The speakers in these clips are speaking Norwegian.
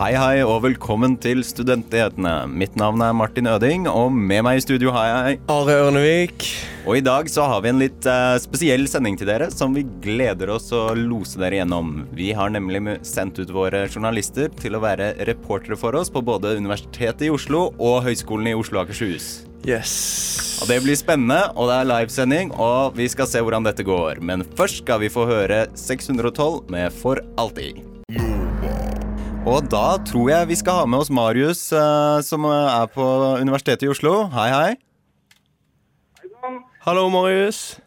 Hei, hei, og velkommen til Studentnyhetene. Mitt navn er Martin Øding, og med meg i studio har jeg Are Ørnevik. Og i dag så har vi en litt uh, spesiell sending til dere, som vi gleder oss å lose dere gjennom. Vi har nemlig sendt ut våre journalister til å være reportere for oss på både Universitetet i Oslo og Høgskolen i Oslo og Akershus. Yes. Og Det blir spennende, og det er livesending, og vi skal se hvordan dette går. Men først skal vi få høre 612 med For alltid. Og da tror jeg vi skal ha med oss Marius, eh, som er på Universitetet i Oslo. Hei, hei. Hallo, Marius.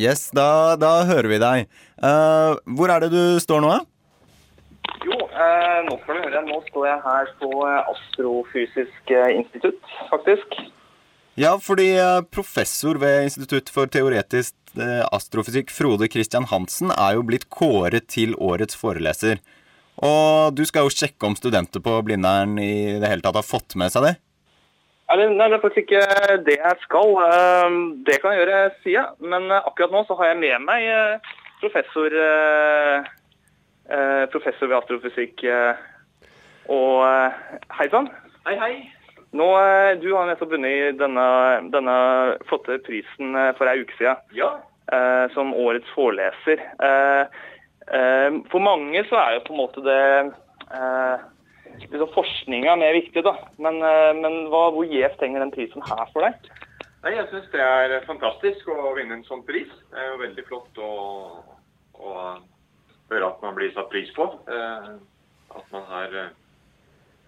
Yes, da, da hører vi deg. Uh, hvor er det du står nå? da? Jo, uh, nå skal du høre. Nå står jeg her på Astrofysisk institutt, faktisk. Ja, fordi professor ved Institutt for teoretisk astrofysikk, Frode Christian Hansen, er jo blitt kåret til årets foreleser. Og du skal jo sjekke om studenter på Blindern i det hele tatt har fått med seg det. Nei, det- er faktisk ikke det jeg skal. Eh, det kan jeg gjøre, sier jeg. Men eh, akkurat nå så har jeg med meg eh, professor, eh, professor ved astrofysikk. Og hei sann. Hei, hei. Nå, du har nettopp vunnet denne, denne flotte prisen for ei uke siden. Ja. Eh, som årets foreleser. Eh, eh, for mange så er jo på en måte det eh, liksom forskninga mer viktig, da. Men, eh, men hva, hvor gjevt henger den prisen her for deg? Nei, Jeg syns det er fantastisk å vinne en sånn pris. Det er jo veldig flott å, å høre at man blir satt pris på. Eh, At man har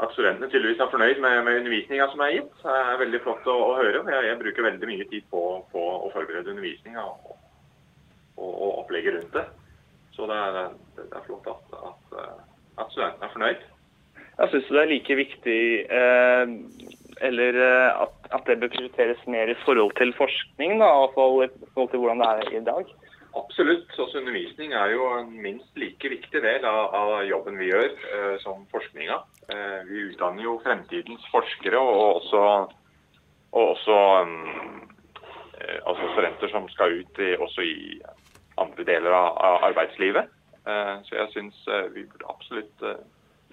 at studentene tydeligvis er fornøyd med, med undervisninga som er gitt. Det er veldig flott å, å høre. Jeg, jeg bruker veldig mye tid på, på å forberede undervisninga og, og, og opplegget rundt det. Så det er, det er flott at, at, eh, at studentene er fornøyd. Jeg syns det er like viktig eh, eller eh, at, at det bør prioriteres mer i forhold til forskning, da, i forhold til hvordan det er i dag. Absolutt. Også undervisning er jo en minst like viktig del av, av jobben vi gjør eh, som forskninga. Eh, vi utdanner jo fremtidens forskere og også, og også um, eh, altså studenter som skal ut i, også i andre deler av, arbeidslivet. Eh, så jeg syns eh, vi burde absolutt eh,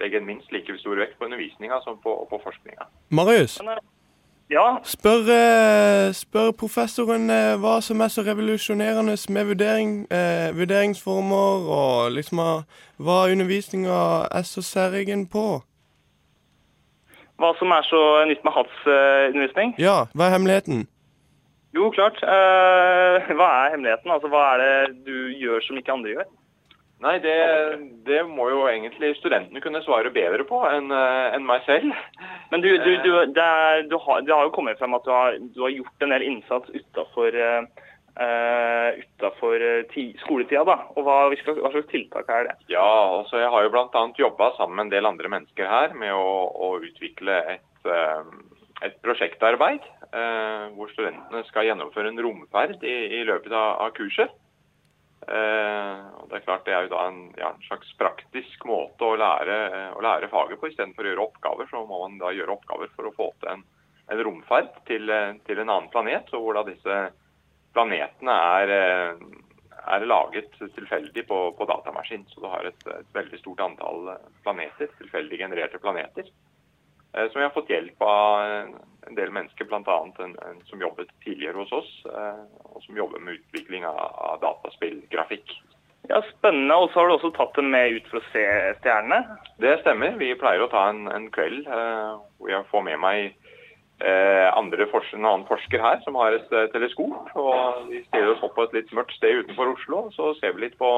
legge en minst like stor vekt på undervisninga som på, på forskninga. Marius, ja, spør, spør professoren hva som er så revolusjonerende med vurdering, eh, vurderingsformer, og liksom hva undervisninga er så særegen på. hva som er så nytt med hans eh, undervisning? Ja, hva er hemmeligheten? Jo, klart. Eh, hva er hemmeligheten? Altså, Hva er det du gjør som ikke andre gjør? Nei, det, det må jo egentlig studentene kunne svare bedre på enn en meg selv. Men du, du, du, det, er, du, har, det har jo kommet frem at du har, du har gjort en del innsats utafor uh, utafor skoletida. da. Og hva, hva slags tiltak er det? Ja, altså jeg har jo bl.a. jobba sammen med en del andre mennesker her med å, å utvikle et, eh, et prosjektarbeid eh, hvor studentene skal gjennomføre en romferd i, i løpet av, av kurset. Eh, og det er klart det er jo da en, ja, en slags praktisk måte å lære, å lære faget på. Istedenfor å gjøre oppgaver, så må man da gjøre oppgaver for å få til en, en romferd til, eh, til en annen planet. og hvor da disse planetene er, eh, er laget tilfeldig på, på datamaskin. Så du har et, et veldig stort antall planeter, tilfeldig genererte planeter. Eh, Som vi har fått hjelp av en- del mennesker, bl.a. En, en som jobbet tidligere hos oss, eh, og som jobber med utvikling av, av dataspillgrafikk. Ja, Spennende. Og så har du også tatt dem med ut for å se stjernene. Det stemmer. Vi pleier å ta en, en kveld eh, hvor jeg får med meg eh, andre forsker, en annen forsker her som har et eh, teleskop. og Vi stiller oss opp på et litt mørkt sted utenfor Oslo, og så ser vi litt på,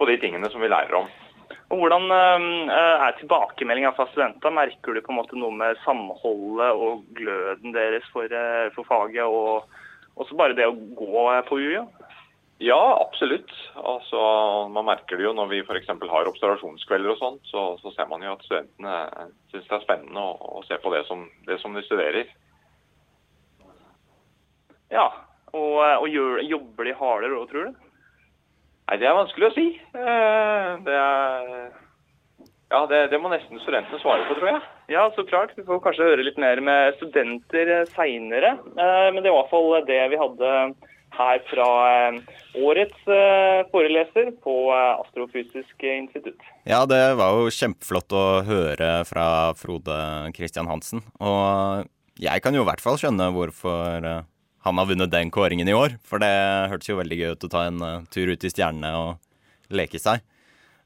på de tingene som vi lærer om. Hvordan eh, er tilbakemeldinga fra studenter? Merker du på en måte noe med samholdet og gløden deres for, eh, for faget, og også bare det å gå på UiO? Ja, absolutt. Altså, man merker det jo når vi f.eks. har observasjonskvelder og sånt, så, så ser man jo at studentene syns det er spennende å, å se på det som, det som de studerer. Ja. Og, eh, og gjør, jobber de hardere òg, tror du? Nei, det er vanskelig å si. Eh, Det er Ja, det, det må nesten studentene svare på, tror jeg. Ja, så klart. Vi får kanskje høre litt mer med studenter seinere. Men det var i hvert fall det vi hadde her fra eh, årets eh, foreleser på eh, Astrofysisk institutt. Ja, det var jo kjempeflott å høre fra Frode Christian Hansen. Og jeg kan jo i hvert fall skjønne hvorfor eh, han har vunnet den kåringen i år. For det hørtes jo veldig gøy ut å ta en uh, tur ut i stjernene og leke seg.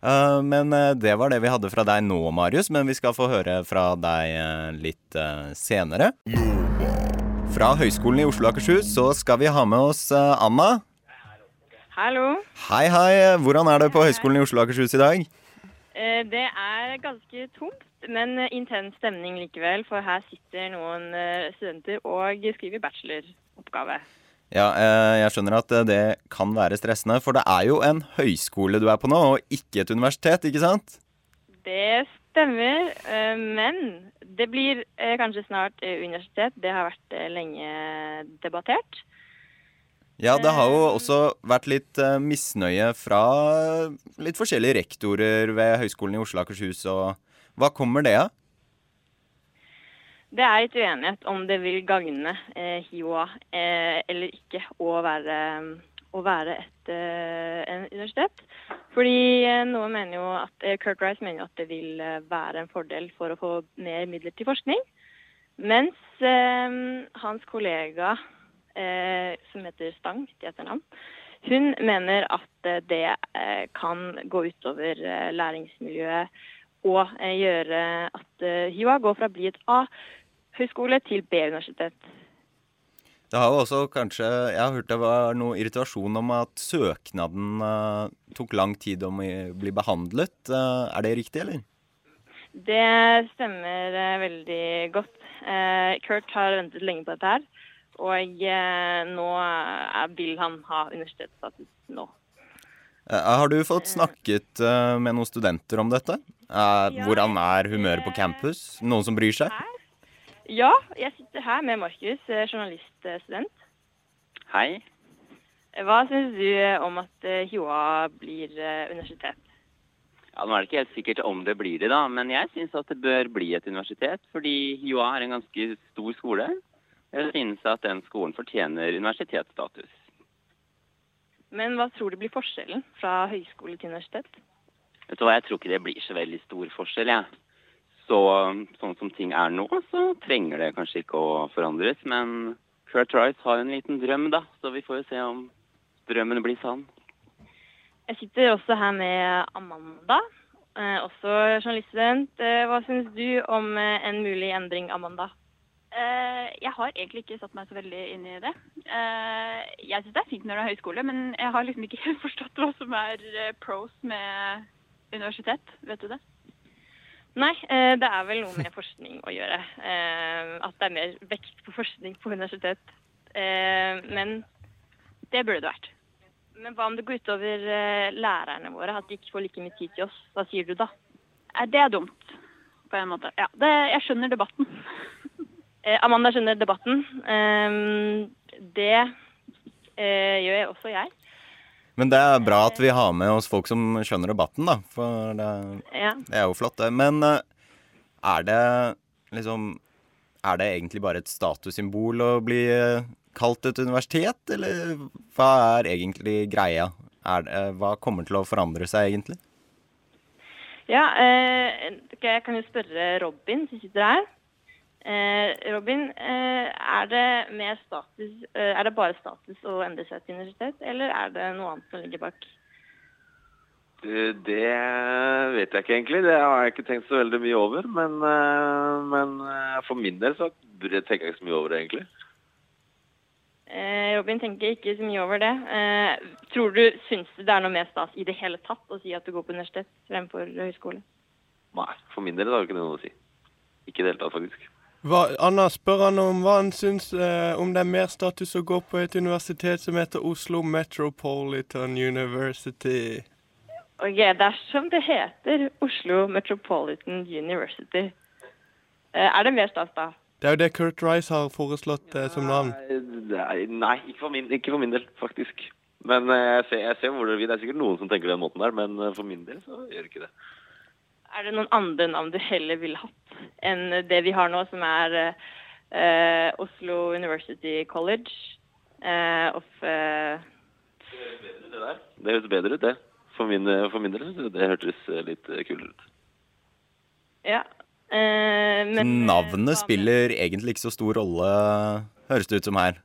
Uh, men uh, det var det vi hadde fra deg nå, Marius. Men vi skal få høre fra deg litt senere. Fra Høgskolen i Oslo og Akershus så skal vi ha med oss Anna. Hallo. Hei, hei. Hvordan er det på Høgskolen i Oslo og Akershus i dag? Det er ganske tomt, men intens stemning likevel. For her sitter noen studenter og skriver bacheloroppgave. Ja, eh, jeg skjønner at eh, det kan være stressende, for det er jo en høyskole du er på nå, og ikke et universitet, ikke sant? Det stemmer, eh, men det blir kanskje snart universitet. Det har vært lenge debattert. Ja, det har jo også vært litt misnøye fra litt forskjellige rektorer ved Høgskolen i Oslo og Akershus, og hva kommer det av? Det er litt uenighet om det vil gagne eh, HiOA eh, eller ikke å være, å være et eh, universitet. Fordi eh, noen mener jo at eh, Kirk Rice mener at det vil eh, være en fordel for å få mer midler til forskning. Mens hans kollega, som heter Stang til etternavn, hun mener at det kan gå utover læringsmiljøet og gjøre at HiOA går fra å bli et A-høyskole til B-universitet. Det har jo også kanskje Jeg har hørt det var noe irritasjon om at søknaden uh, tok lang tid om å bli behandlet. Uh, er det riktig, eller? Det stemmer uh, veldig godt. Kurt har ventet lenge på dette her, og nå vil han ha universitetsstatus nå. Har du fått snakket med noen studenter om dette? Hvordan er humøret på campus? Noen som bryr seg? Her? Ja, jeg sitter her med Markus, eh, journaliststudent. Hei. Hva syns du om at eh, HiOA blir eh, universitet? Ja, Nå er det ikke helt sikkert om det blir det, da, men jeg syns at det bør bli et universitet. Fordi HiOA er en ganske stor skole. Jeg synes at den skolen fortjener universitetsstatus. Men hva tror du blir forskjellen fra høyskole til universitet? Vet du hva, Jeg tror ikke det blir så veldig stor forskjell, jeg. Så sånn som ting er nå, så trenger det kanskje ikke å forandres. Men Kurt Rice har en liten drøm, da, så vi får jo se om drømmen blir sann. Jeg sitter også her med Amanda, eh, også journaliststudent. Eh, hva syns du om eh, en mulig endring, Amanda? Eh, jeg har egentlig ikke satt meg så veldig inn i det. Eh, jeg syns det er fint når det er høyskole, men jeg har liksom ikke helt forstått hva som er pros med universitet. Vet du det? Nei, eh, det er vel noe med forskning å gjøre. Eh, at det er mer vekt på forskning på universitet. Eh, men det burde det vært. Men hva om det går utover lærerne våre, at de ikke får like mye tid til oss? Hva sier du da? Det er dumt, på en måte. Ja, det, jeg skjønner debatten. Amanda skjønner debatten. Det gjør jeg også jeg. Men det er bra at vi har med oss folk som skjønner debatten, da. For det, Ja. det er jo flott, det. Men eh, er det liksom Er det egentlig bare et statussymbol å bli eh, kalt et universitet, eller hva er egentlig greia? Er det, hva kommer til å forandre seg, egentlig? Ja, eh, jeg kan jo spørre Robin som sitter her. Eh, Robin, eh, er det status, eh, er det bare status å endre seg til universitet, eller er det noe annet som ligger bak? Det vet jeg ikke egentlig. Det har jeg ikke tenkt så veldig mye over. Men, men for min del så tenker jeg ikke så mye over det, egentlig. Eh, Robin tenker ikke så mye over det. Eh, tror du, syns du det er noe mer stas i det hele tatt å si at du går på universitet fremfor høyskole? Nei, for min del har det ikke noe å si. Ikke i det hele tatt, faktisk. Hva, Anna spør han om hva han syns eh, om det er mer status å gå på et universitet som heter Oslo Metropolitan University. Ok, dersom det heter Oslo Metropolitan University, eh, er det mer stas da? Det er jo det Kurt Rice har foreslått eh, som navn. Nei, nei ikke, for min, ikke for min del, faktisk. Men eh, jeg ser, jeg ser hvor det vil. Det er sikkert noen som tenker den måten der, men eh, for min del så gjør det ikke det. Er det noen andre navn du heller ville hatt enn det vi har nå, som er eh, Oslo University College eh, of eh, Det der, det høres bedre ut, det. For min, for min del det hørtes eh, litt eh, kulere ut. Ja. Eh, men Navnet spiller egentlig ikke så stor rolle, høres det ut som her.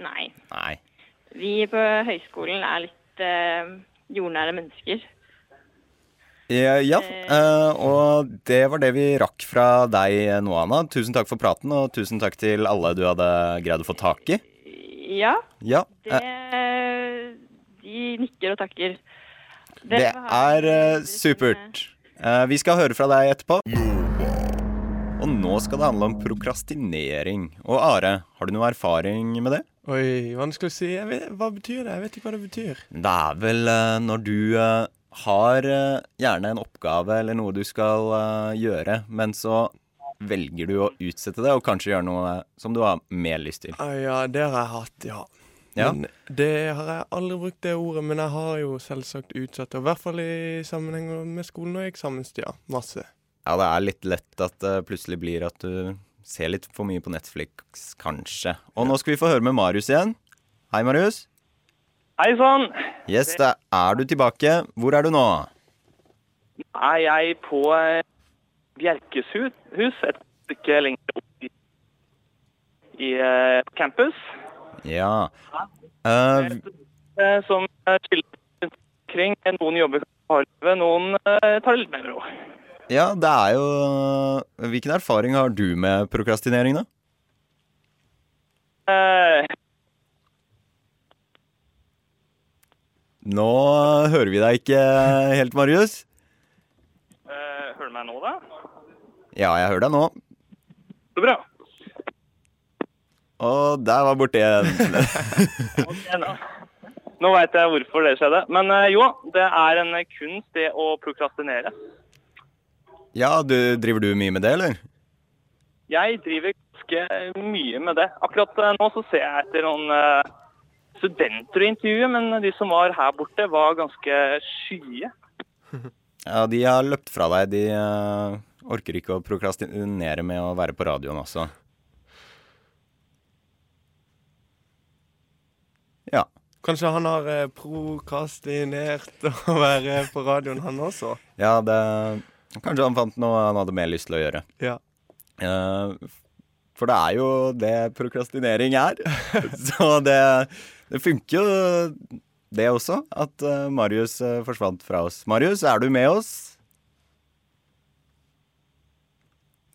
Nei. Nei. Vi på høyskolen er litt jordnære mennesker. Ja, ja, eh, og det var det vi rakk fra deg nå, Anna. Tusen takk for praten, og tusen takk til alle du hadde greid å få tak i. Ja, Ja, det eh, De nikker og takker. det er eh, supert. Eh, vi skal høre fra deg etterpå. Og nå skal det handle om prokrastinering. Og Are, har du noe erfaring med det? Oi, vanskelig å si. Jeg vet, hva betyr det? Jeg vet ikke hva det betyr. Det er vel eh, når du eh, har eh, gjerne en oppgave eller noe du skal eh, gjøre, men så velger du å utsette det, og kanskje gjøre noe som du har mer lyst til. Ah, ja, det har jeg hatt, ja. Ja. Men det har jeg aldri brukt det ordet, men jeg har jo selvsagt utsatt det. I hvert fall i sammenheng med skolen og eksamenstida. Masse. Ja, det er litt lett at det plutselig blir at du ser litt for mye på Netflix, kanskje. Og nå skal vi få høre med Marius igjen. Hei, Marius. Hei sann! Yes, da er du tilbake. Hvor er du nå? Er jeg på eh, Bjerkeshus, et stykke lenger opp i, i eh, campus, Ja. Eh, som chiller omkring. Noen jobber livet, noen tar det litt mer ro. ja, det er jo Hvilken erfaring har du med prokrastinering, da? Eh, Nå hører vi deg ikke helt, Marius. eh, hører du meg nå, da? Ja, jeg hører deg nå. Så bra. Og der var borte igjen. okay, nå. Nå veit jeg hvorfor det skjedde. Men eh, jo, det er en kunst, det å prokrastinere. Ja, du, driver du mye med det, eller? Jeg driver ganske mye med det. Akkurat eh, nå så ser jeg etter noen eh, studenter å intervjue, men de som var her borte, var ganske skye. Ja, de har løpt fra deg. De uh, orker ikke å prokrastinere med å være på radioen også. Ja. Kanskje han har eh, prokrastinert å være på radioen, han også? Ja, det Kanskje han fant noe han hadde mer lyst til å gjøre. Ja. Uh, for det er jo det prokrastinering er. Så det, det funker jo, det også, at eh, Marius eh, forsvant fra oss. Marius, er du med oss?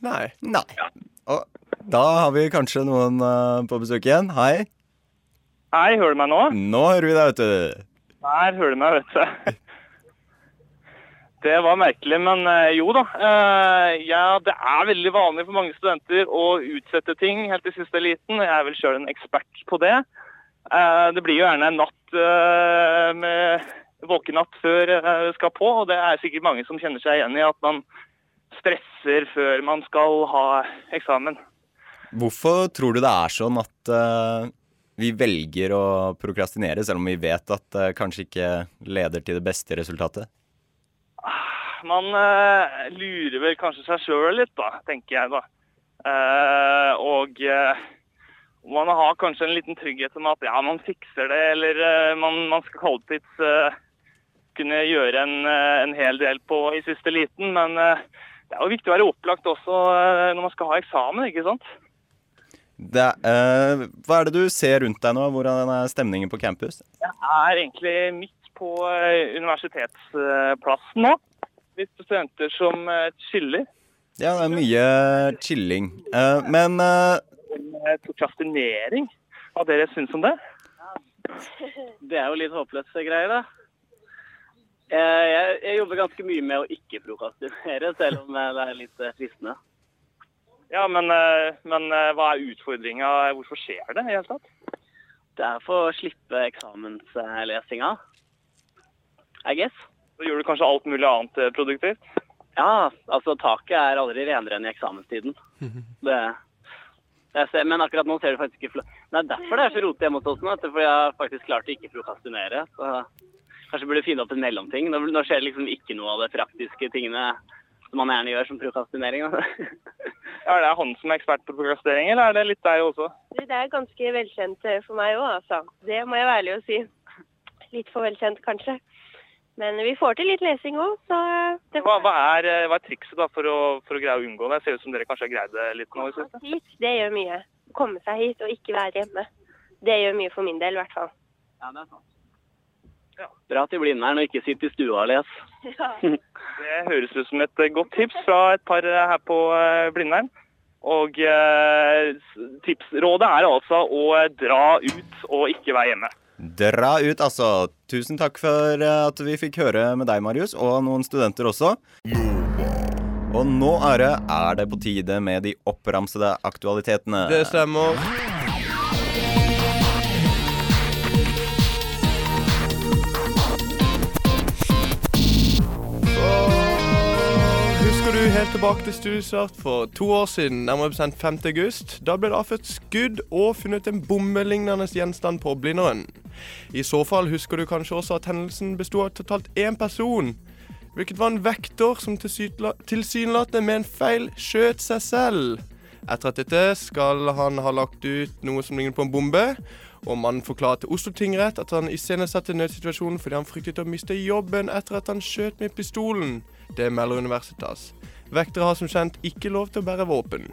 Nei. Nei. Og da har vi kanskje noen eh, på besøk igjen. Hei. Hei, hører du meg nå? Nå hører vi deg, vet du. Der hører du meg, vet du. Det var merkelig, men jo da. Ja, det er veldig vanlig for mange studenter å utsette ting helt til siste liten. Jeg er vel sjøl en ekspert på det. Eh, det blir jo gjerne en natt eh, med våkenatt før du skal på, og det er sikkert mange som kjenner seg igjen i at man stresser før man skal ha eksamen. Hvorfor tror du det er sånn at eh, vi velger å prokrastinere, selv om vi vet at det kanskje ikke leder til det beste resultatet? Man eh, lurer vel kanskje seg sjøl litt, da, tenker jeg da. Eh, og eh, man har kanskje en liten trygghet om at ja, man fikser det, eller eh, man, man skal alltids uh, kunne gjøre en, eh, en hel del på i siste liten. Men uh, det er jo viktig å være opplagt også uh, når man skal ha eksamen, ikke sant? Det, eh, hva er det du ser rundt deg nå? Hvordan er stemningen på campus? Jeg er egentlig midt på eh, universitetsplassen nå. Litt studenter som eh, chiller. Ja, det er mye chilling. Eh, men eh, Eh, Prokrastinering. Hva dere syns om det? Det er jo litt håpløse greier, da. Jeg, jeg, jeg jobber ganske mye med å ikke prokrastinere, selv om det er litt eh, fristende. Ja, men, eh, men eh, hva er utfordringa? Hvorfor skjer det i det hele tatt? Det er for å slippe eksamenslesinga, I guess. Så gjør du kanskje alt mulig annet eh, produktivt? Ja, altså taket er aldri renere enn i eksamenstiden. Det, ser, men akkurat nå ser det faktisk ikke Det er derfor det er så rotete hjemme hos oss nå, for jeg har faktisk klart å ikke prokastinere. Så kanskje burde finne opp en mellomting. Nå, nå skjer det liksom ikke noe av de praktiske tingene som man gjerne gjør som prokastinering. ja, Er det han som er ekspert på prokastinering, eller er det litt deg også? Det er ganske velkjent eh, for meg òg, altså. Det må jeg være ærlig å si. Litt for velkjent, kanskje. Men vi får til litt lesing òg, så det Hva, hva, er, eh, hva er trikset da for å, for å greie å unngå det? Ser ut som dere kanskje har greid det litt nå i siste. hit, det gjør mye. Komme seg hit og ikke være hjemme. Det gjør mye for min del, i hvert fall. Ja, det er sant. Dra til Blindern og ikke sitte i stua og les. Det høres ut som et eh, godt tips fra et par eh, her på Blindern. Og eh, tipsrådet er altså å dra ut og ikke være hjemme. Dra ut, altså. Tusen takk for eh, at vi fikk høre med deg, Marius, og noen studenter også. Og nå, Are, er det på tide med de oppramsede aktualitetene. Det stemmer. Du helt tilbake til studiestart for to år siden, nærmere bestemt 5. august? Da ble det avført skudd og funnet en bombelignende gjenstand på Blindern. I så fall husker du kanskje også at hendelsen besto av totalt én person. Hvilket var en vekter som tilsynelatende med en feil skjøt seg selv. Etter at dette skal han ha lagt ut noe som ligner på en bombe. Og mannen forklarer til Oslo tingrett at han iscenesatte nødsituasjonen fordi han fryktet å miste jobben etter at han skjøt med pistolen. Det melder Universitas. Vektere har som kjent ikke lov til å bære våpen.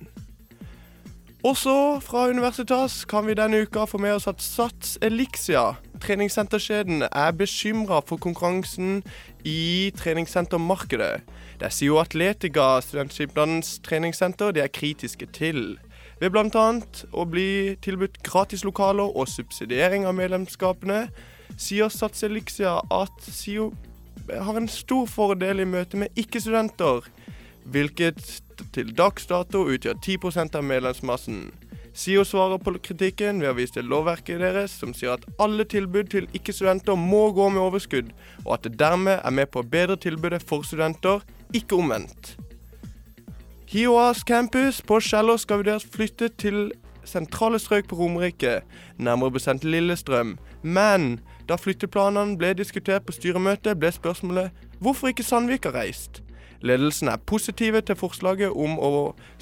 Også fra Universitas kan vi denne uka få med oss at Sats Elixia, treningssenterkjeden, er bekymra for konkurransen i treningssentermarkedet. Det sier jo Atletica, studentskipnadens treningssenter, de er kritiske til. Ved bl.a. å bli tilbudt gratis lokaler og subsidiering av medlemskapene, sier Sats Elixia at SIO har en stor fordel i møte med ikke-studenter, hvilket til dags dato utgjør 10% av medlemsmassen. SIO svarer på kritikken ved å vise til lovverket deres, som sier at alle tilbud til ikke-studenter må gå med overskudd, og at det dermed er med på å bedre tilbudet for studenter, ikke omvendt. HiOAs campus på Kjeller skal vurderes flyttet til sentrale strøk på Romerike, nærmere bestemt Lillestrøm. Men da flytteplanene ble diskutert på styremøtet, ble spørsmålet hvorfor ikke Sandvika reist. Ledelsen er positive til forslaget om å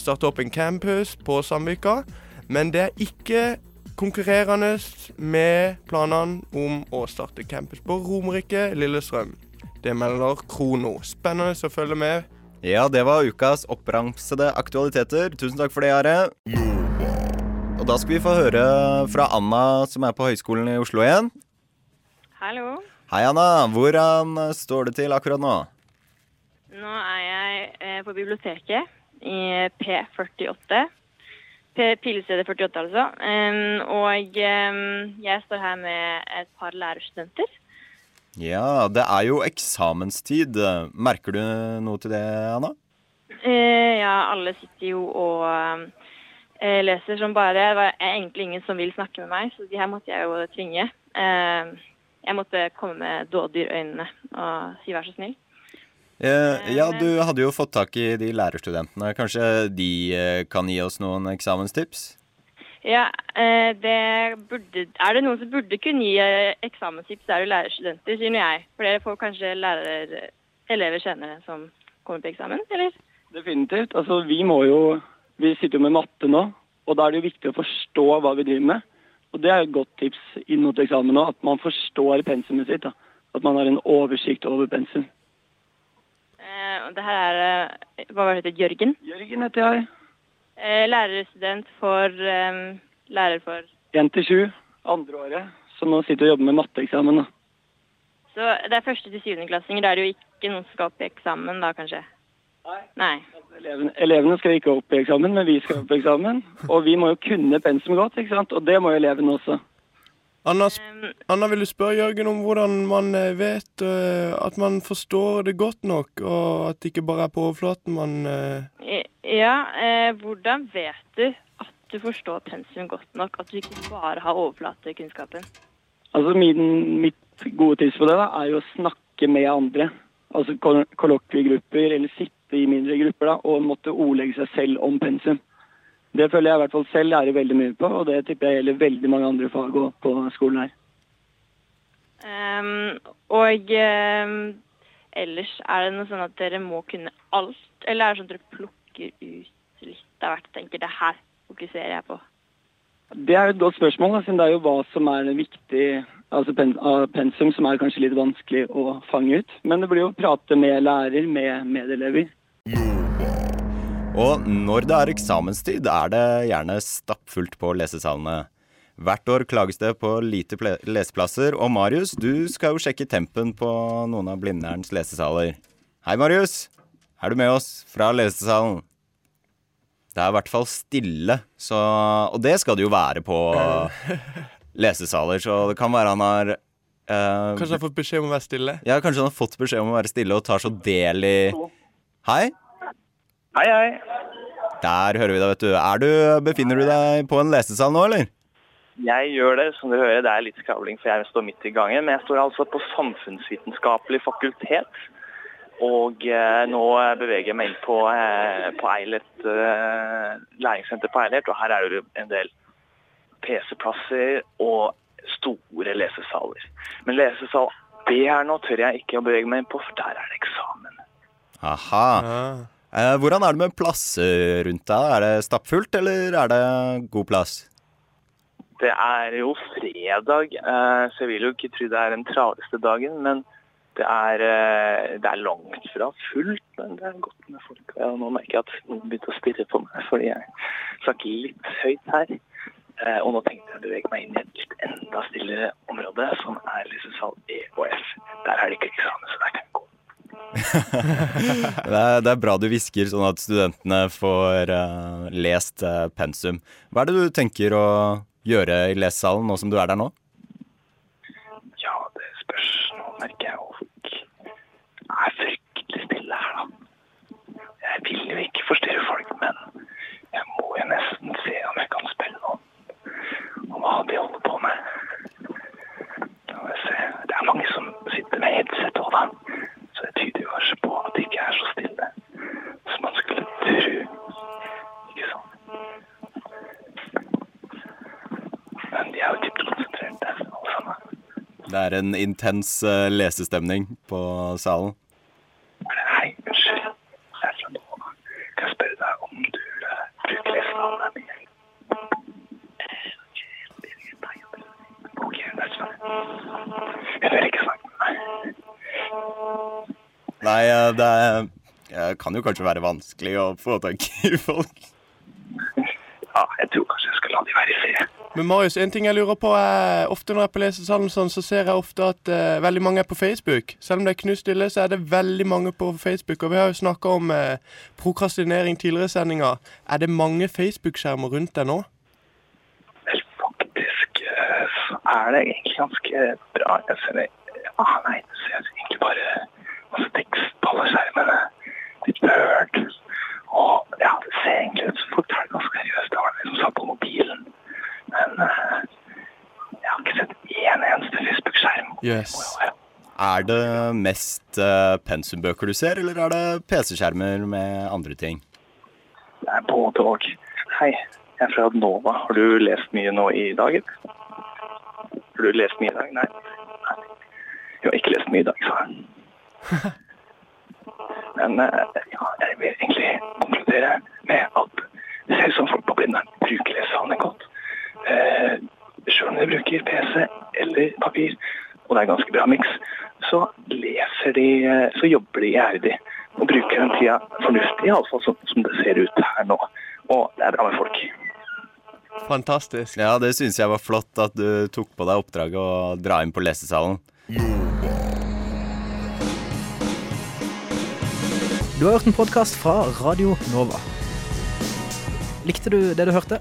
starte opp en campus på Sandvika, men det er ikke konkurrerende med planene om å starte campus på Romerike, Lillestrøm. Det melder Krono. Spennende å følge med. Ja, det var ukas oppramsede aktualiteter. Tusen takk for det, Are. Og da skal vi få høre fra Anna, som er på Høgskolen i Oslo igjen. Hallo. Hei, Anna. Hvordan står det til akkurat nå? Nå er jeg eh, på biblioteket i P48. P Pilestedet 48, altså. Og jeg står her med et par lærerstudenter. Ja, det er jo eksamenstid. Merker du noe til det, Anna? Eh, ja, alle sitter jo og eh, leser som bare. Det er egentlig ingen som vil snakke med meg, så de her måtte jeg jo tvinge. Eh, jeg måtte komme med dådyrøynene øynene og si vær så snill. Eh, ja, du hadde jo fått tak i de lærerstudentene. Kanskje de eh, kan gi oss noen eksamenstips? Ja, eh, det burde, er det noen som burde kunne gi eh, eksamenstips, så er det lærerstudenter, sier nå jeg. For dere får kanskje lærer, elever senere som kommer på eksamen, eller? Definitivt. Altså, vi må jo Vi sitter jo med matte nå, og da er det jo viktig å forstå hva vi driver med. Og det er et godt tips inn mot eksamen nå, at man forstår pensumet sitt. da. At man har en oversikt over pensum. Eh, og det her er eh, Hva var det heter Jørgen? Jørgen heter jeg. Eh, lærerstudent for eh, Lærer for 1 til 7, andre året. Så nå sitter og jobber med matteeksamen. da. Så det er første til syvendeklassinger. Da er det jo ikke noen som skal opp i eksamen, da kanskje? Nei. Nei. Elevene, elevene skal ikke opp i eksamen, men vi skal opp i eksamen. Og vi må jo kunne pensum godt, ikke sant? og det må jo elevene også. Anna, Anna, vil du spørre Jørgen om hvordan man eh, vet uh, at man forstår det godt nok, og at det ikke bare er på overflaten man Eh, Ja, uh, hvordan vet du at du forstår pensum godt nok? At du ikke bare har overflatekunnskapen? Altså min, Mitt gode tips på det da, er jo å snakke med andre. Altså kol- kollokviegrupper, eller sitte i mindre grupper da, og måtte ordlegge seg selv om pensum. Det føler jeg i hvert fall selv lærer veldig mye på, og det tipper jeg gjelder veldig mange andre fag òg på skolen her. Um, og um, ellers, er det noe sånn at dere må kunne alt, eller er det sånn at dere plukker ut litt av hvert og tenker det her fokuserer jeg på? Det er et godt spørsmål, siden det er jo hva som er viktig altså av pensum, som er kanskje litt vanskelig å fange ut. Men det blir jo å prate med lærer, med medelever. Og når det er eksamenstid, er det gjerne stappfullt på lesesalene. Hvert år klages det på lite leseplasser, og Marius, du skal jo sjekke tempen på noen av blindernes lesesaler. Hei, Marius. Er du med oss fra lesesalen? Det er i hvert fall stille, så Og det skal det jo være på lesesaler, så det kan være han har eh, Kanskje han har fått beskjed om å være stille? Ja, kanskje han har fått beskjed om å være stille og tar så del i Hei? Hei, hei. Der hører vi deg, vet du. Er du. Befinner du deg på en lesesal nå, eller? Jeg gjør det, som du hører. Det er litt skravling, for jeg står midt i gangen. Men jeg står altså på Samfunnsvitenskapelig fakultet. Og eh, nå beveger jeg meg inn på, eh, på Eilert, eh, læringssenter på Eilert. Og her er det en del PC-plasser og store lesesaler. Men lesesal B her nå tør jeg ikke å bevege meg inn på, for der er det eksamen. Aha. Eh, hvordan er det med plasser rundt deg? Er det stappfullt, eller er det god plass? Det er jo fredag, eh, så jeg vil jo ikke tro det er den travleste dagen. Men det er, eh, det er langt fra fullt, men det er godt med folk. Og nå merker jeg at noen begynte å stirre på meg fordi jeg snakker litt høyt her. Eh, Og nå tenkte jeg å bevege meg inn i et litt enda stillere område, som er lesesal E og F. Der er det ikke eksamen, så der kan. Det er, det er bra du hvisker, sånn at studentene får uh, lest uh, pensum. Hva er det du tenker å gjøre i lesesalen nå som du er der nå? Ja, det spørs. Nå merker jeg jo folk er fryktelig stille her, da. Jeg vil jo ikke forstyrre folk, men jeg må jo nesten se om jeg kan spille noe om hva de holder på med. Det er en intens eh, lesestemning på salen. Hei, unnskyld. Jeg er fra Nova. Kan jeg spørre deg om du eh, bruker lesenavnet mitt? Ok, det er sånn. Jeg vil ikke snakke med deg. Nei, eh, det er, kan jo kanskje være vanskelig å få tak i folk. Ja, jeg tror kanskje jeg skal la de være i fred. Men Marius, en ting jeg lurer på er Ofte når jeg er på lesesalen, sånn, så ser jeg ofte at uh, veldig mange er på Facebook. Selv om det er knuststille, så er det veldig mange på Facebook. Og vi har jo snakka om uh, prokrastinering tidligere i sendinga. Er det mange Facebook-skjermer rundt deg nå? Vel, Faktisk eh, så er det egentlig ganske bra. Jeg ser det. Ah, nei, jeg ser egentlig bare masse tekst på alle skjermene. Litt Word. Og ja, det ser egentlig ut som folk tar det ganske seriøst. Det var det som sa på mobilen. Men eh, jeg har ikke sett én eneste Facebook-skjerm. Yes. Er det mest eh, pensumbøker du ser, eller er det PC-skjermer med andre ting? Det er både og. Hei, jeg er fra Nova. Har du lest mye nå i dag? Har du lest mye i dag? Nei. Nei. Jeg har ikke lest mye i dag, sa jeg. Men eh, ja, jeg vil egentlig konkludere med at det ser ut som folk på Blindern bruker lesesalene godt. Eh, Selv om de bruker PC eller papir, og det er ganske bra miks, så leser de, eh, så jobber de iherdig og bruker den tida fornuftig, iallfall sånn som det ser ut her nå. Og det er bra med folk. Fantastisk. Ja, det syns jeg var flott at du tok på deg oppdraget å dra inn på lesesalen. Du har hørt en podkast fra Radio Nova. Likte du det du hørte?